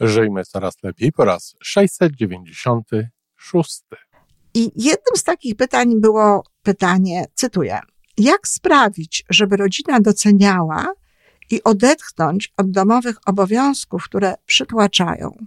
Żyjmy coraz lepiej po raz 696. I jednym z takich pytań było pytanie, cytuję, jak sprawić, żeby rodzina doceniała i odetchnąć od domowych obowiązków, które przytłaczają?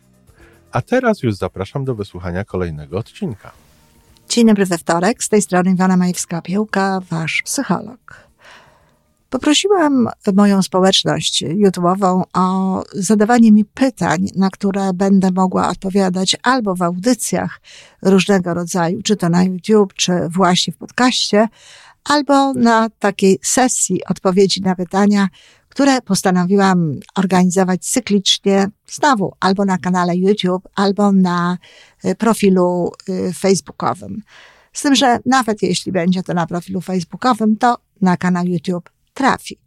a teraz już zapraszam do wysłuchania kolejnego odcinka. Dzień dobry we wtorek, z tej strony Iwana Majewska-Piełka, wasz psycholog. Poprosiłam moją społeczność YouTube'ową o zadawanie mi pytań, na które będę mogła odpowiadać albo w audycjach różnego rodzaju, czy to na YouTube, czy właśnie w podcaście, albo na takiej sesji odpowiedzi na pytania, które postanowiłam organizować cyklicznie, znowu albo na kanale YouTube, albo na y, profilu y, facebookowym. Z tym, że nawet jeśli będzie to na profilu facebookowym, to na kanał YouTube trafi.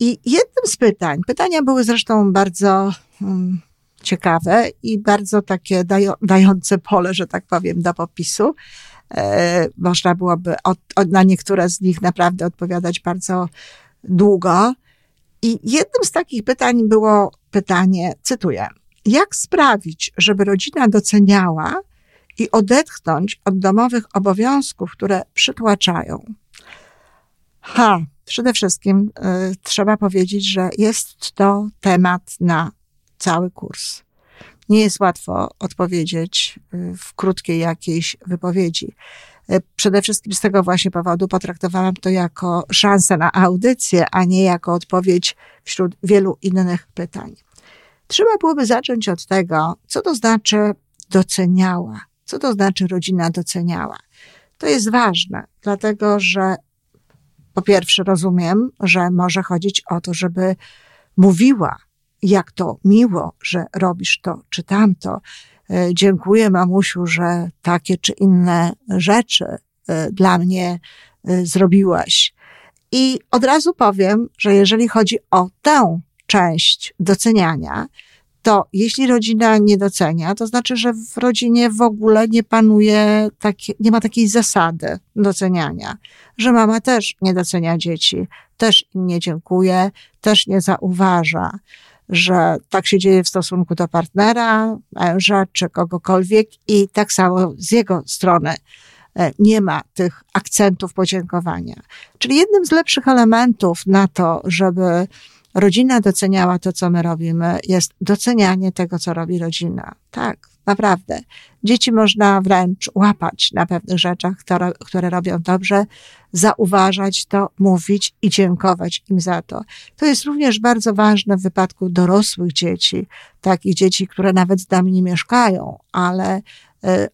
I jednym z pytań, pytania były zresztą bardzo um, ciekawe i bardzo takie dają, dające pole, że tak powiem, do popisu. E, można byłoby od, od, na niektóre z nich naprawdę odpowiadać bardzo długo. I jednym z takich pytań było pytanie, cytuję, jak sprawić, żeby rodzina doceniała i odetchnąć od domowych obowiązków, które przytłaczają? Ha, przede wszystkim y, trzeba powiedzieć, że jest to temat na cały kurs. Nie jest łatwo odpowiedzieć y, w krótkiej jakiejś wypowiedzi. E, przede wszystkim z tego właśnie powodu potraktowałam to jako szansę na audycję, a nie jako odpowiedź wśród wielu innych pytań. Trzeba byłoby zacząć od tego, co to znaczy doceniała, co to znaczy rodzina doceniała. To jest ważne, dlatego że po pierwsze rozumiem, że może chodzić o to, żeby mówiła, jak to miło, że robisz to czy tamto, dziękuję mamusiu, że takie czy inne rzeczy e, dla mnie e, zrobiłaś. I od razu powiem, że jeżeli chodzi o tę część doceniania, to jeśli rodzina nie docenia, to znaczy, że w rodzinie w ogóle nie panuje, takie, nie ma takiej zasady doceniania, że mama też nie docenia dzieci, też im nie dziękuje, też nie zauważa że tak się dzieje w stosunku do partnera, męża czy kogokolwiek i tak samo z jego strony e, nie ma tych akcentów podziękowania. Czyli jednym z lepszych elementów na to, żeby rodzina doceniała to, co my robimy, jest docenianie tego, co robi rodzina. Tak, naprawdę. Dzieci można wręcz łapać na pewnych rzeczach, które, które robią dobrze, zauważać to, mówić i dziękować im za to. To jest również bardzo ważne w wypadku dorosłych dzieci, takich dzieci, które nawet z nami nie mieszkają, ale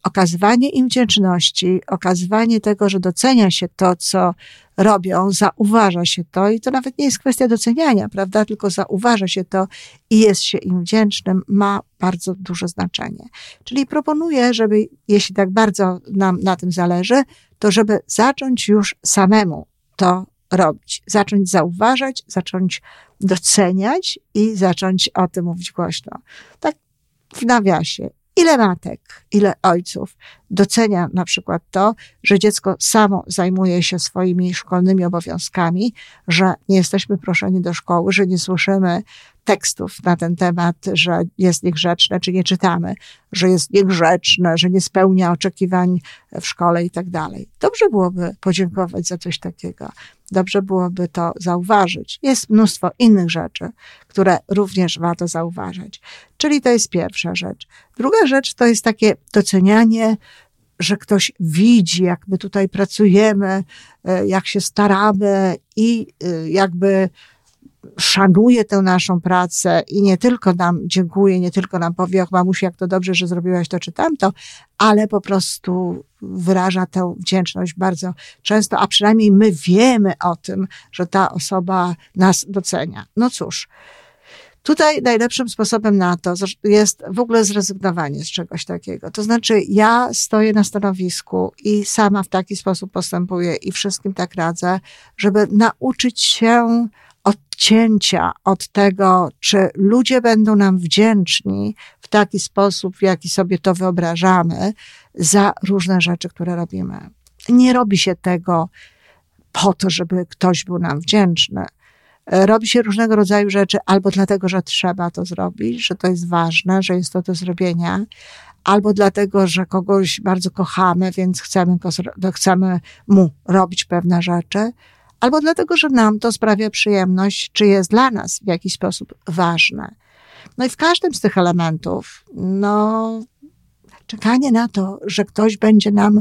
okazywanie im wdzięczności, okazywanie tego, że docenia się to, co robią, zauważa się to i to nawet nie jest kwestia doceniania, prawda, tylko zauważa się to i jest się im wdzięcznym, ma bardzo duże znaczenie. Czyli proponuję, żeby, jeśli tak bardzo nam na tym zależy, to żeby zacząć już samemu to robić, zacząć zauważać, zacząć doceniać i zacząć o tym mówić głośno. Tak w nawiasie. Ile matek, ile ojców docenia na przykład to, że dziecko samo zajmuje się swoimi szkolnymi obowiązkami, że nie jesteśmy proszeni do szkoły, że nie słyszymy tekstów na ten temat, że jest niegrzeczne, czy nie czytamy, że jest niegrzeczne, że nie spełnia oczekiwań w szkole i tak dalej. Dobrze byłoby podziękować za coś takiego. Dobrze byłoby to zauważyć. Jest mnóstwo innych rzeczy, które również warto zauważać. Czyli to jest pierwsza rzecz. Druga rzecz to jest takie docenianie że ktoś widzi, jak my tutaj pracujemy, e, jak się staramy i e, jakby szanuje tę naszą pracę i nie tylko nam dziękuję, nie tylko nam powie, och mamusi, jak to dobrze, że zrobiłaś to czy tamto, ale po prostu wyraża tę wdzięczność bardzo często, a przynajmniej my wiemy o tym, że ta osoba nas docenia. No cóż, Tutaj najlepszym sposobem na to jest w ogóle zrezygnowanie z czegoś takiego. To znaczy, ja stoję na stanowisku i sama w taki sposób postępuję i wszystkim tak radzę, żeby nauczyć się odcięcia od tego, czy ludzie będą nam wdzięczni w taki sposób, w jaki sobie to wyobrażamy, za różne rzeczy, które robimy. Nie robi się tego po to, żeby ktoś był nam wdzięczny. Robi się różnego rodzaju rzeczy albo dlatego, że trzeba to zrobić, że to jest ważne, że jest to do zrobienia, albo dlatego, że kogoś bardzo kochamy, więc chcemy, chcemy mu robić pewne rzeczy, albo dlatego, że nam to sprawia przyjemność, czy jest dla nas w jakiś sposób ważne. No i w każdym z tych elementów, no, czekanie na to, że ktoś będzie nam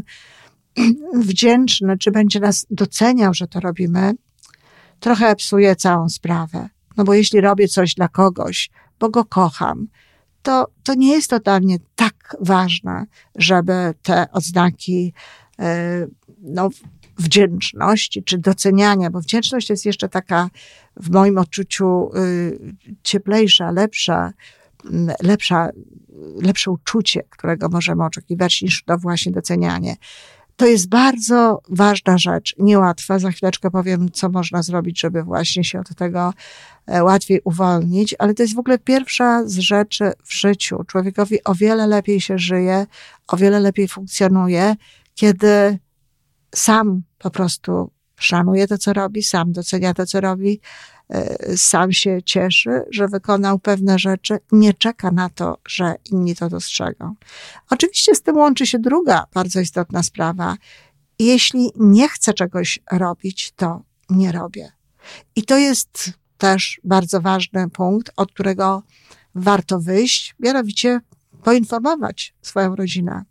wdzięczny, czy będzie nas doceniał, że to robimy, trochę psuje całą sprawę. No bo jeśli robię coś dla kogoś, bo go kocham, to, to nie jest totalnie tak ważne, żeby te odznaki, e, no, wdzięczności czy doceniania, bo wdzięczność jest jeszcze taka w moim odczuciu y, cieplejsza, lepsza, mm, lepsza, lepsze uczucie, którego możemy oczekiwać niż to właśnie docenianie. To jest bardzo ważna rzecz, niełatwa. Za chwileczkę powiem, co można zrobić, żeby właśnie się od tego e, łatwiej uwolnić, ale to jest w ogóle pierwsza z rzeczy w życiu. Człowiekowi o wiele lepiej się żyje, o wiele lepiej funkcjonuje, kiedy sam po prostu szanuje to, co robi, sam docenia to, co robi, e, sam się cieszy, że wykonał pewne rzeczy, nie czeka na to, że inni to dostrzegą. Oczywiście z tym łączy się druga bardzo istotna sprawa. Jeśli nie chcę czegoś robić, to nie robię. I to jest też bardzo ważny punkt, od którego warto wyjść, mianowicie poinformować swoją rodzinę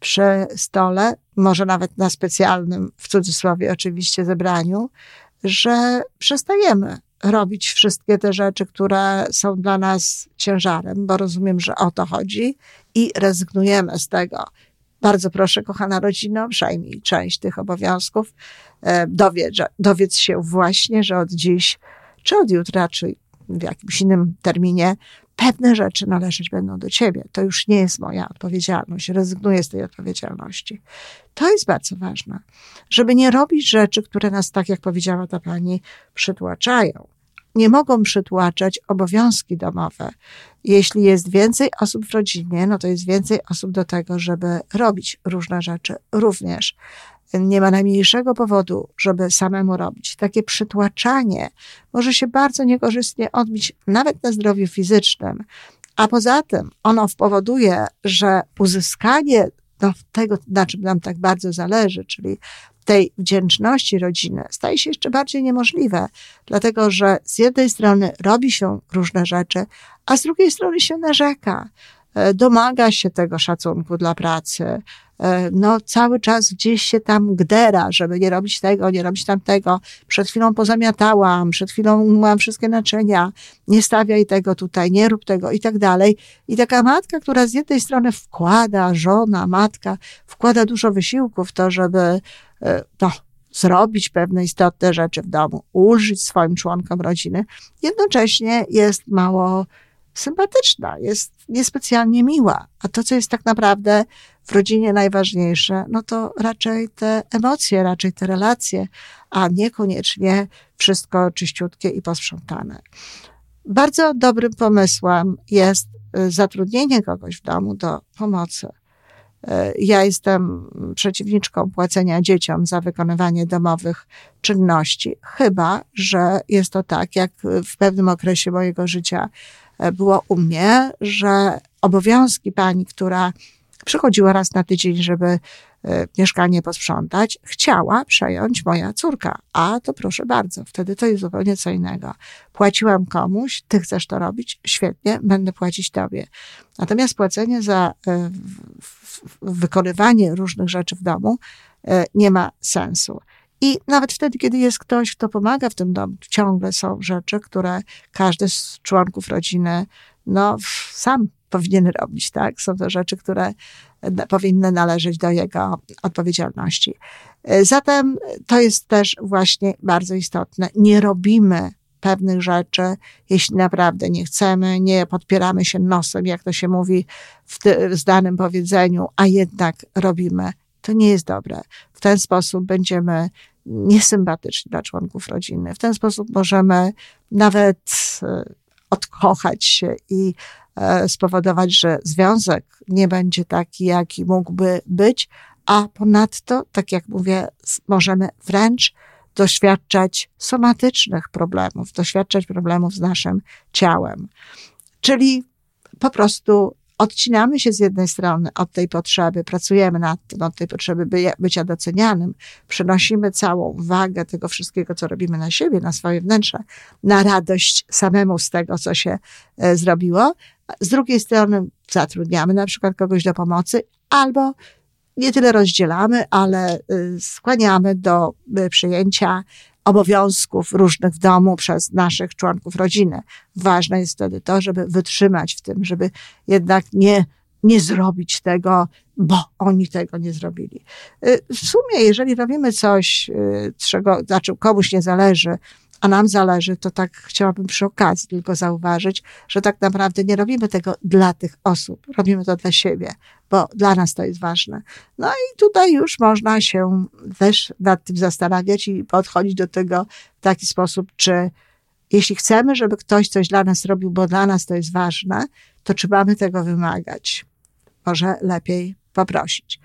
przy stole, może nawet na specjalnym, w cudzysłowie oczywiście, zebraniu, że przestajemy robić wszystkie te rzeczy, które są dla nas ciężarem, bo rozumiem, że o to chodzi i rezygnujemy z tego. Bardzo proszę, kochana rodzino, przejmij część tych obowiązków. E, dowiedz, dowiedz się właśnie, że od dziś, czy od jutra, czy w jakimś innym terminie pewne rzeczy należeć będą do ciebie. To już nie jest moja odpowiedzialność. Rezygnuję z tej odpowiedzialności. To jest bardzo ważne, żeby nie robić rzeczy, które nas, tak jak powiedziała ta pani, przytłaczają. Nie mogą przytłaczać obowiązki domowe. Jeśli jest więcej osób w rodzinie, no to jest więcej osób do tego, żeby robić różne rzeczy również nie ma najmniejszego powodu, żeby samemu robić. Takie przytłaczanie może się bardzo niekorzystnie odbić nawet na zdrowiu fizycznym. A poza tym ono powoduje, że uzyskanie tego, na czym nam tak bardzo zależy, czyli tej wdzięczności rodziny, staje się jeszcze bardziej niemożliwe, dlatego że z jednej strony robi się różne rzeczy, a z drugiej strony się narzeka, domaga się tego szacunku dla pracy, E, no cały czas gdzieś się tam gdera, żeby nie robić tego, nie robić tamtego. Przed chwilą pozamiatałam, przed chwilą umyłam wszystkie naczynia, nie stawiaj tego tutaj, nie rób tego i tak dalej. I taka matka, która z jednej strony wkłada, żona, matka, wkłada dużo wysiłku w to, żeby e, no, zrobić pewne istotne rzeczy w domu, ulżyć swoim członkom rodziny, jednocześnie jest mało sympatyczna, jest niespecjalnie miła. A to, co jest tak naprawdę w rodzinie najważniejsze, no to raczej te emocje, raczej te relacje, a niekoniecznie wszystko czyściutkie i posprzątane. Bardzo dobrym pomysłem jest y, zatrudnienie kogoś w domu do pomocy. Y, ja jestem przeciwniczką płacenia dzieciom za wykonywanie domowych czynności, chyba że jest to tak, jak w pewnym okresie mojego życia y, było u mnie, że obowiązki pani, która przychodziła raz na tydzień, żeby e, mieszkanie posprzątać, chciała przejąć moja córka. A to proszę bardzo, wtedy to jest zupełnie co innego. Płaciłam komuś, ty chcesz to robić, świetnie, będę płacić tobie. Natomiast płacenie za e, wykonywanie różnych rzeczy w domu e, nie ma sensu. I nawet wtedy, kiedy jest ktoś, kto pomaga w tym domu, ciągle są rzeczy, które każdy z członków rodziny, no, sam powinien robić, tak? Są to rzeczy, które powinny należeć do jego odpowiedzialności. Zatem to jest też właśnie bardzo istotne. Nie robimy pewnych rzeczy, jeśli naprawdę nie chcemy, nie podpieramy się nosem, jak to się mówi w, w danym powiedzeniu, a jednak robimy. To nie jest dobre. W ten sposób będziemy niesympatyczni dla członków rodziny. W ten sposób możemy nawet e, odkochać się i e, spowodować, że związek nie będzie taki, jaki mógłby być, a ponadto, tak jak mówię, możemy wręcz doświadczać somatycznych problemów, doświadczać problemów z naszym ciałem. Czyli po prostu odcinamy się z jednej strony od tej potrzeby, pracujemy nad tym, od tej potrzeby by, bycia docenianym, przenosimy całą wagę tego wszystkiego, co robimy na siebie, na swoje wnętrze, na radość samemu z tego, co się e, zrobiło. Z drugiej strony zatrudniamy na przykład kogoś do pomocy albo nie tyle rozdzielamy, ale y, skłaniamy do y, przyjęcia obowiązków różnych w domu przez naszych członków rodziny. Ważne jest wtedy to, żeby wytrzymać w tym, żeby jednak nie, nie zrobić tego, bo oni tego nie zrobili. Y, w sumie, jeżeli robimy coś, czego, znaczy komuś nie zależy, a nam zależy, to tak chciałabym przy okazji tylko zauważyć, że tak naprawdę nie robimy tego dla tych osób, robimy to dla siebie, bo dla nas to jest ważne. No i tutaj już można się też nad tym zastanawiać i podchodzić do tego w taki sposób, czy jeśli chcemy, żeby ktoś coś dla nas robił, bo dla nas to jest ważne, to czy mamy tego wymagać? Może lepiej poprosić.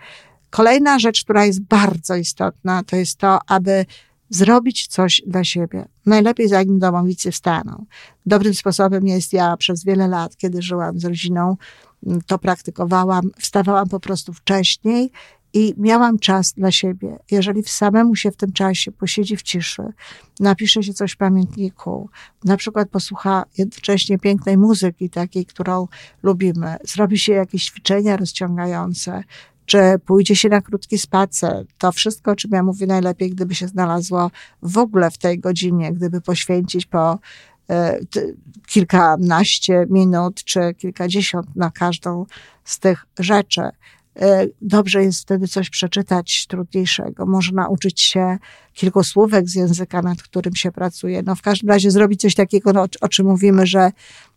Kolejna rzecz, która jest bardzo istotna, to jest to, aby zrobić coś dla siebie. Najlepiej zanim domowicy wstaną. Dobrym sposobem jest, ja przez wiele lat, kiedy żyłam z rodziną, mm, to praktykowałam, wstawałam po prostu wcześniej i miałam czas dla siebie. Jeżeli samemu się w tym czasie posiedzi w ciszy, napisze się coś w pamiętniku, na przykład posłucha jednocześnie pięknej muzyki, takiej, którą lubimy, zrobi się jakieś ćwiczenia rozciągające, czy pójdzie się na krótki spacer. To wszystko, o czym ja mówię najlepiej, gdyby się znalazło w ogóle w tej godzinie, gdyby poświęcić po e, kilkanaście minut czy kilkadziesiąt na każdą z tych rzeczy. E, dobrze jest wtedy coś przeczytać trudniejszego. Może nauczyć się kilku słówek z języka, nad którym się pracuje. No w każdym razie zrobić coś takiego, no, o czym mówimy, że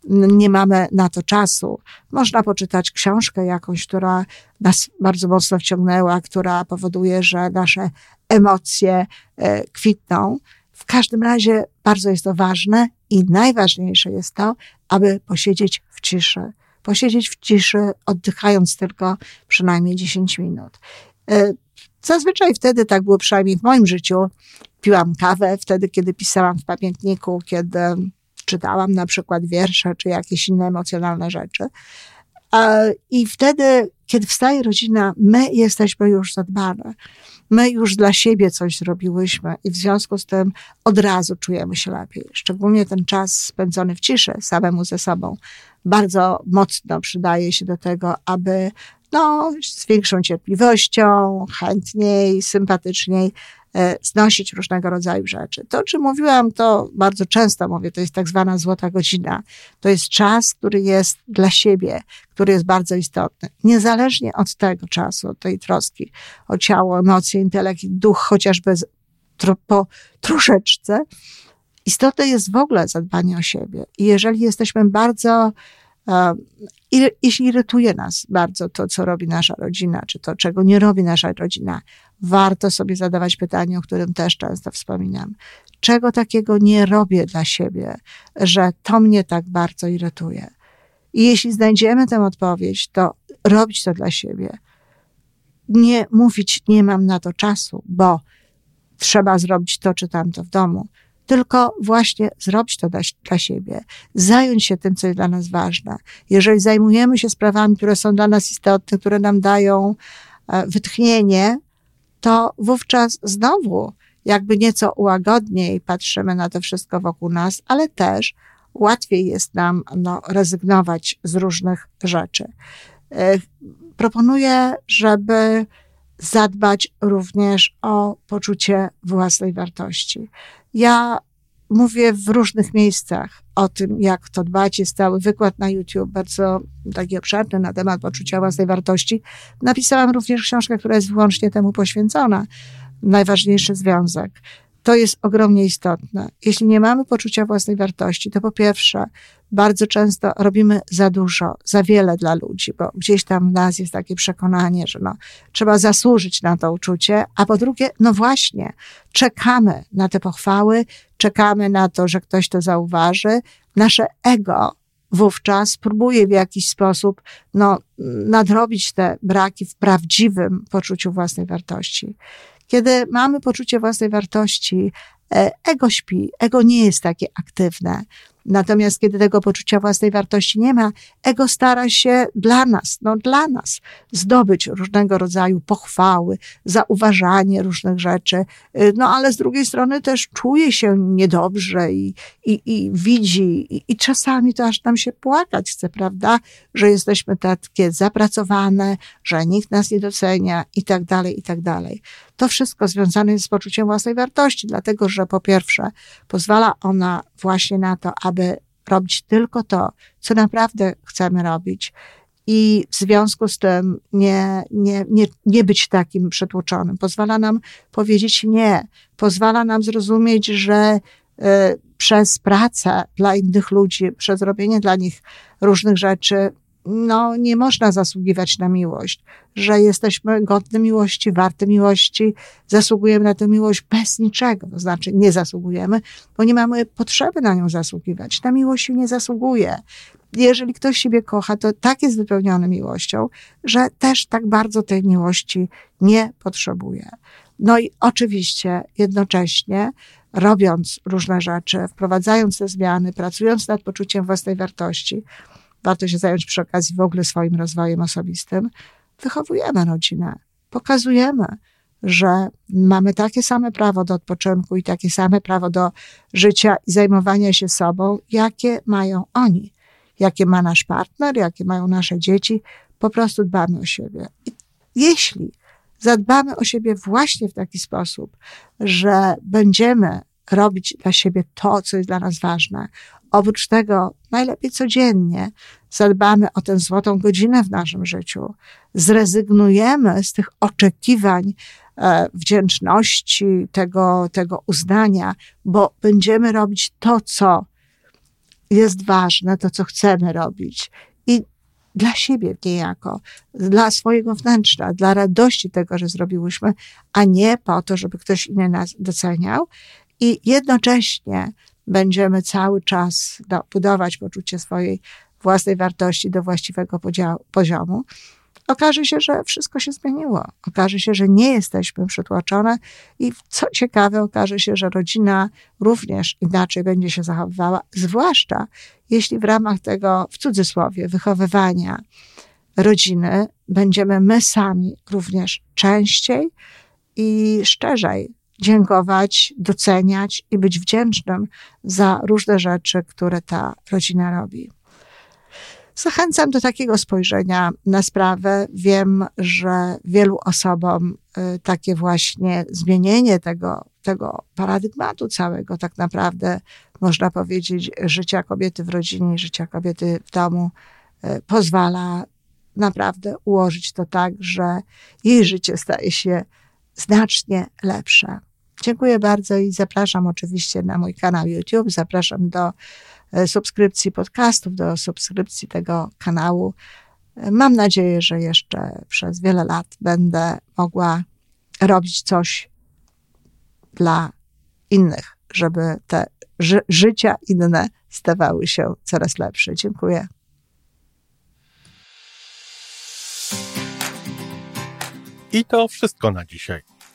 nie mamy na to czasu. Można poczytać książkę jakąś, która nas bardzo mocno wciągnęła, która powoduje, że nasze emocje e, kwitną. W każdym razie bardzo jest to ważne i najważniejsze jest to, aby posiedzieć w ciszy posiedzieć w ciszy, oddychając tylko przynajmniej 10 minut. E, zazwyczaj wtedy tak było przynajmniej w moim życiu. Piłam kawę wtedy, kiedy pisałam w pamiętniku, kiedy czytałam na przykład wiersze czy jakieś inne emocjonalne rzeczy. I wtedy, kiedy wstaje rodzina, my jesteśmy już zadbane. My już dla siebie coś zrobiłyśmy i w związku z tym od razu czujemy się lepiej. Szczególnie ten czas spędzony w ciszy, samemu ze sobą, bardzo mocno przydaje się do tego, aby no, z większą cierpliwością, chętniej, sympatyczniej znosić różnego rodzaju rzeczy. To, o czym mówiłam, to bardzo często mówię, to jest tak zwana złota godzina. To jest czas, który jest dla siebie, który jest bardzo istotny. Niezależnie od tego czasu, od tej troski o ciało, emocje, intelekt duch, chociażby po troszeczce, Istotne jest w ogóle zadbanie o siebie. I jeżeli jesteśmy bardzo, e, jeśli irytuje nas bardzo to, co robi nasza rodzina, czy to, czego nie robi nasza rodzina, warto sobie zadawać pytanie, o którym też często wspominam. Czego takiego nie robię dla siebie, że to mnie tak bardzo irytuje? I jeśli znajdziemy tę odpowiedź, to robić to dla siebie. Nie mówić, nie mam na to czasu, bo trzeba zrobić to czy tamto w domu tylko właśnie zrobić to dla, dla, siebie, zająć się tym, co jest dla nas ważne. Jeżeli zajmujemy się sprawami, które są dla nas istotne, które nam dają e, wytchnienie, to wówczas znowu jakby nieco łagodniej patrzymy na to wszystko wokół nas, ale też łatwiej jest nam no, rezygnować z różnych rzeczy. E, proponuję, żeby zadbać również o poczucie własnej wartości. Ja mówię w różnych miejscach o tym, jak to dbać. Jest cały wykład na YouTube, bardzo taki obszerny na temat poczucia własnej wartości. Napisałam również książkę, która jest wyłącznie temu poświęcona. Najważniejszy związek. To jest ogromnie istotne. Jeśli nie mamy poczucia własnej wartości, to po pierwsze, bardzo często robimy za dużo, za wiele dla ludzi, bo gdzieś tam w nas jest takie przekonanie, że no, trzeba zasłużyć na to uczucie, a po drugie, no właśnie, czekamy na te pochwały, czekamy na to, że ktoś to zauważy. Nasze ego wówczas próbuje w jakiś sposób no, nadrobić te braki w prawdziwym poczuciu własnej wartości. Kiedy mamy poczucie własnej wartości, ego śpi, ego nie jest takie aktywne. Natomiast kiedy tego poczucia własnej wartości nie ma, ego stara się dla nas, no dla nas, zdobyć różnego rodzaju pochwały, zauważanie różnych rzeczy, y, no ale z drugiej strony też czuje się niedobrze i, i, i widzi, i, i czasami to aż nam się płakać chce, prawda, że jesteśmy takie zapracowane, że nikt nas nie docenia i tak dalej, i tak dalej. To wszystko związane jest z poczuciem własnej wartości, dlatego że po pierwsze pozwala ona właśnie na to, aby robić tylko to, co naprawdę chcemy robić. I w związku z tym nie, nie, nie, nie być takim przetłoczonym. Pozwala nam powiedzieć nie. Pozwala nam zrozumieć, że y, przez pracę dla innych ludzi, przez robienie dla nich różnych rzeczy, no, nie można zasługiwać na miłość, że jesteśmy godni miłości, warte miłości, zasługujemy na tę miłość bez niczego, to znaczy nie zasługujemy, bo nie mamy potrzeby na nią zasługiwać. Na miłość nie zasługuje. Jeżeli ktoś siebie kocha, to tak jest wypełniony miłością, że też tak bardzo tej miłości nie potrzebuje. No i oczywiście jednocześnie robiąc różne rzeczy, wprowadzając te zmiany, pracując nad poczuciem własnej wartości, warto się zająć przy okazji w ogóle swoim rozwojem osobistym, wychowujemy rodzinę, pokazujemy, że mamy takie same prawo do odpoczynku i takie same prawo do życia i zajmowania się sobą, jakie mają oni, jakie ma nasz partner, jakie mają nasze dzieci. Po prostu dbamy o siebie. I jeśli zadbamy o siebie właśnie w taki sposób, że będziemy robić dla siebie to, co jest dla nas ważne, Oprócz tego, najlepiej codziennie zadbamy o tę złotą godzinę w naszym życiu. Zrezygnujemy z tych oczekiwań e, wdzięczności, tego, tego uznania, bo będziemy robić to, co jest ważne, to, co chcemy robić. I dla siebie niejako, dla swojego wnętrza, dla radości tego, że zrobiłyśmy, a nie po to, żeby ktoś inny nas doceniał. I jednocześnie będziemy cały czas budować poczucie swojej własnej wartości do właściwego poziomu, okaże się, że wszystko się zmieniło. Okaże się, że nie jesteśmy przytłoczone i co ciekawe, okaże się, że rodzina również inaczej będzie się zachowywała, zwłaszcza jeśli w ramach tego, w cudzysłowie, wychowywania rodziny będziemy my sami również częściej i szczerzej dziękować, doceniać i być wdzięcznym za różne rzeczy, które ta rodzina robi. Zachęcam do takiego spojrzenia na sprawę. Wiem, że wielu osobom y, takie właśnie zmienienie tego, tego paradygmatu całego, tak naprawdę można powiedzieć, życia kobiety w rodzinie, życia kobiety w domu, y, pozwala naprawdę ułożyć to tak, że jej życie staje się znacznie lepsze. Dziękuję bardzo i zapraszam oczywiście na mój kanał YouTube, zapraszam do e, subskrypcji podcastów, do subskrypcji tego kanału. E, mam nadzieję, że jeszcze przez wiele lat będę mogła robić coś dla innych, żeby te ży życia inne stawały się coraz lepsze. Dziękuję. I to wszystko na dzisiaj.